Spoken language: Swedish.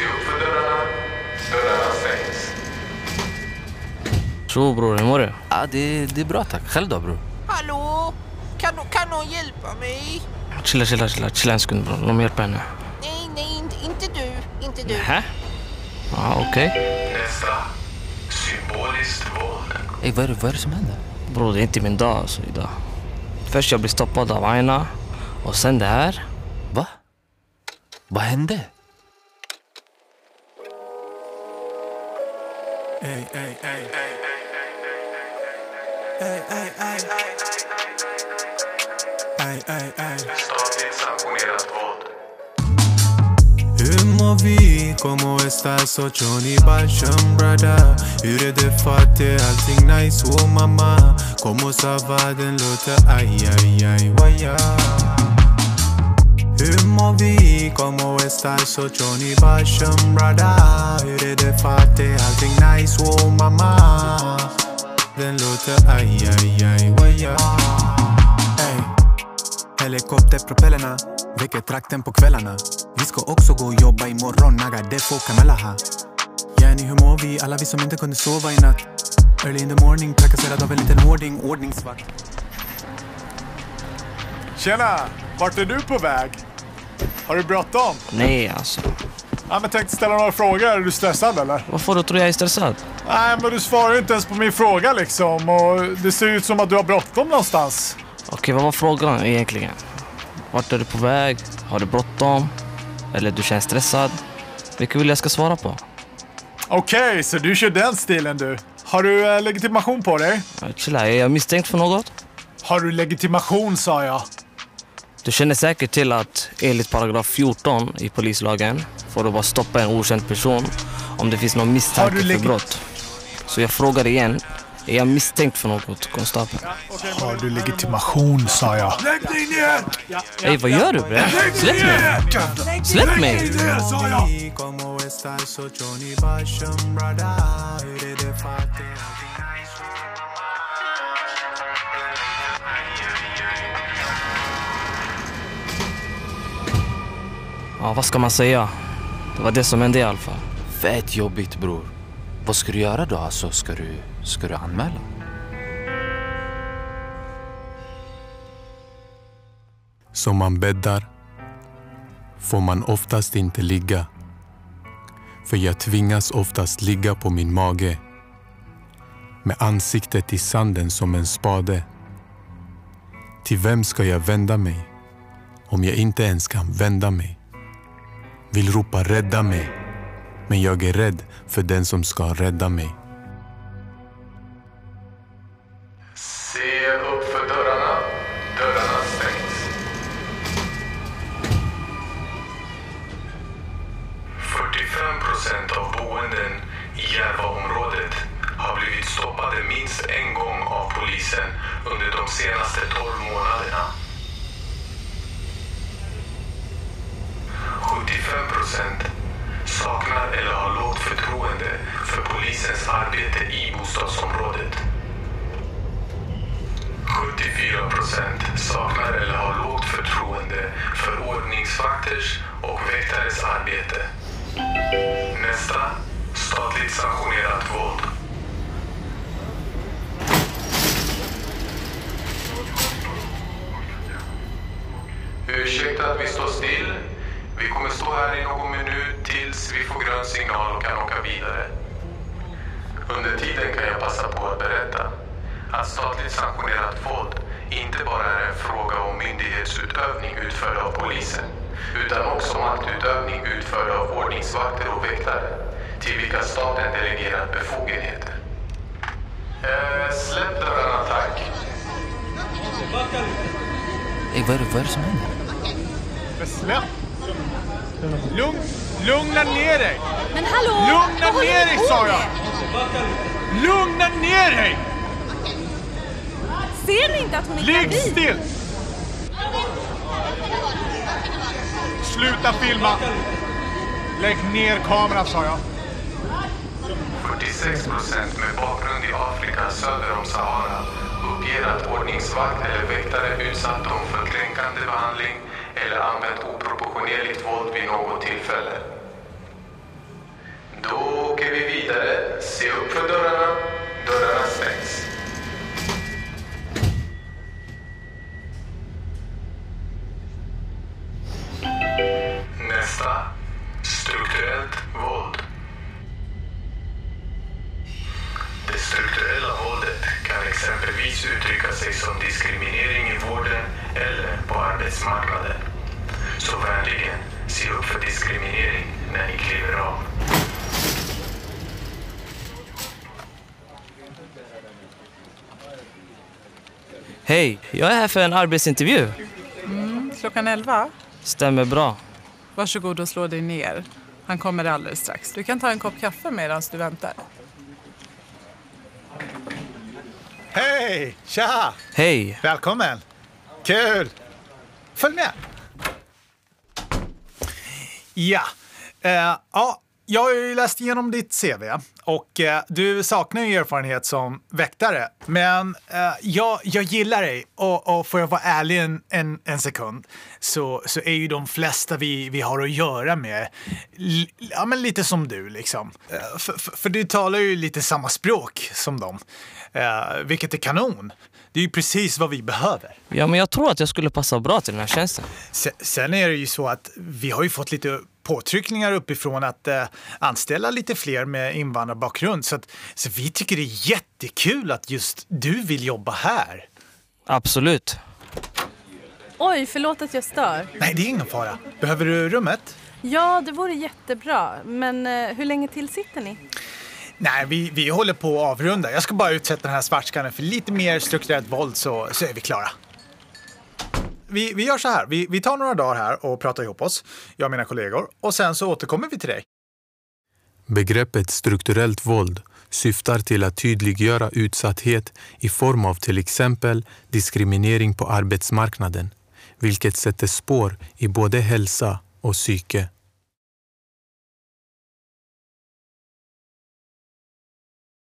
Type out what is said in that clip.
Se upp för dörrarna. Dörrarna stängs. Tjo bror, hur mår du? Ja, det, det är bra tack. Själv då bror? Hallå? Kan, kan någon hjälpa mig? Chilla, chilla, chilla. Chilla en sekund bror. Låt mig hjälpa henne. Nej, nej, inte, inte du. Inte du. Hä? Ja, okej. Nästa. Symboliskt våld. Ey, vad, är det, vad är det som händer? Bror, det är inte min dag alltså idag. Först jag blir stoppad av Aina och sen det här. Va? Vad hände? Ey, ey, ey. Ey, ey, ey. Ey, ey, ey. Statligt sanktionerat våld. Hur mår vi? Como estas? Och Johnny Basham brother Hur är det fatt? Är allting nice? Oh mamma Como ça va? Den låter aj, aj, aj, waja hur mår vi? Como estas? Och Johnny Basham brada. Hur är det fatt? Är allting nice? Oh mamma Den låter aj, aj, aj, waja Ey Helikopterpropellerna väcker trakten på kvällarna Vi ska också gå och jobba imorgon, naga det får kamelaha Jenny, hur mår vi? Alla vi som inte kunde sova i natt Early in the morning, trakasserad av en liten hårding, ordningsvakt Tjena! Vart är du på väg? Har du bråttom? Nej alltså. Ja, men tänkte ställa några frågor. Är du stressad eller? Vad får du att tro jag är stressad? Nej, men du svarar ju inte ens på min fråga liksom. Och det ser ut som att du har bråttom någonstans. Okej, vad var frågan egentligen? Vart är du på väg? Har du bråttom? Eller du känns stressad? Vilka vill jag ska svara på? Okej, så du kör den stilen du. Har du eh, legitimation på dig? Chilla, är jag misstänkt för något? Har du legitimation sa jag. Du känner säkert till att enligt paragraf 14 i polislagen får du bara stoppa en okänd person om det finns någon misstanke för brott. Så jag frågar igen, är jag misstänkt för något, konstapeln? Har du legitimation sa jag. Ey, vad gör du bre? Släpp mig! Släpp mig! Como estas? Ja, vad ska man säga? Det var det som hände i alla fall. Fett jobbigt bror. Vad ska du göra då? Alltså, ska du, ska du anmäla? Som man bäddar får man oftast inte ligga. För jag tvingas oftast ligga på min mage med ansiktet i sanden som en spade. Till vem ska jag vända mig om jag inte ens kan vända mig? Vill ropa rädda mig, men jag är rädd för den som ska rädda mig. Se upp för dörrarna. Dörrarna stängs. 45 procent av boenden i Järvaområdet har blivit stoppade minst en gång av polisen under de senaste 12 månaderna. Procent saknar eller har lågt förtroende för polisens arbete i bostadsområdet. 74 procent saknar eller har lågt förtroende för ordningsvakters och väktares arbete. Nästa, statligt sanktionerat våld. Ursäkta att vi står still. Vi kommer stå här i någon minut tills vi får grön signal och kan åka vidare. Under tiden kan jag passa på att berätta att statligt sanktionerat våld inte bara är en fråga om myndighetsutövning utförd av polisen utan också maktutövning utförd av ordningsvakter och väktare till vilka staten delegerat befogenheter. Eh, släpp dörrarna tack. Ey, vad är det, vad är det som händer? Släpp! Lugn, lugna ner dig! Men hallå! Lugna vad ner dig sa jag! Lugna ner dig! Ser ni inte att hon är Ligg gravid? still! Sluta filma! Lägg ner kameran sa jag. 46 procent med bakgrund i Afrika söder om Sahara uppger att ordningsvakt eller väktare utsatt dem för kränkande behandling eller använt oproportionerligt våld vid något tillfälle. Då åker vi vidare. Se upp för dörrarna. Dörrarna stängs. Nästa. Strukturellt våld. Det strukturella våldet kan exempelvis uttrycka sig som diskriminering arbetsmarknaden. Så vänligen, se upp för diskriminering när ni kliver av. Hej, jag är här för en arbetsintervju. Klockan 11? Stämmer bra. Varsågod och slå dig ner. Han kommer alldeles strax. Du kan ta en kopp kaffe medan du väntar. Hej! Tja! Hej, Välkommen! Kul! Följ med! Ja, eh, ja jag har ju läst igenom ditt CV och eh, du saknar ju erfarenhet som väktare. Men eh, jag, jag gillar dig och, och får jag vara ärlig en, en, en sekund så, så är ju de flesta vi, vi har att göra med li, ja, men lite som du liksom. Eh, för, för, för du talar ju lite samma språk som dem, eh, vilket är kanon. Det är ju precis vad vi behöver. ja men jag tror att jag skulle passa bra till den här tjänsten. Se- Sen är det ju så att vi har ju fått lite påtryckningar uppifrån att eh, anställa lite fler med invandrarbakgrund. Så, att, så vi tycker det är jättekul att just du vill jobba här. Absolut. Oj, förlåt att jag stör. Nej, det är ingen fara. Behöver du rummet? Ja, det vore jättebra. Men eh, hur länge till sitter ni? Nej, vi, vi håller på att avrunda. Jag ska bara utsätta den här svartskallen för lite mer strukturellt våld så, så är vi klara. Vi, vi gör så här. Vi, vi tar några dagar här och pratar ihop oss, jag och mina kollegor. Och sen så återkommer vi till dig. Begreppet strukturellt våld syftar till att tydliggöra utsatthet i form av till exempel diskriminering på arbetsmarknaden, vilket sätter spår i både hälsa och psyke.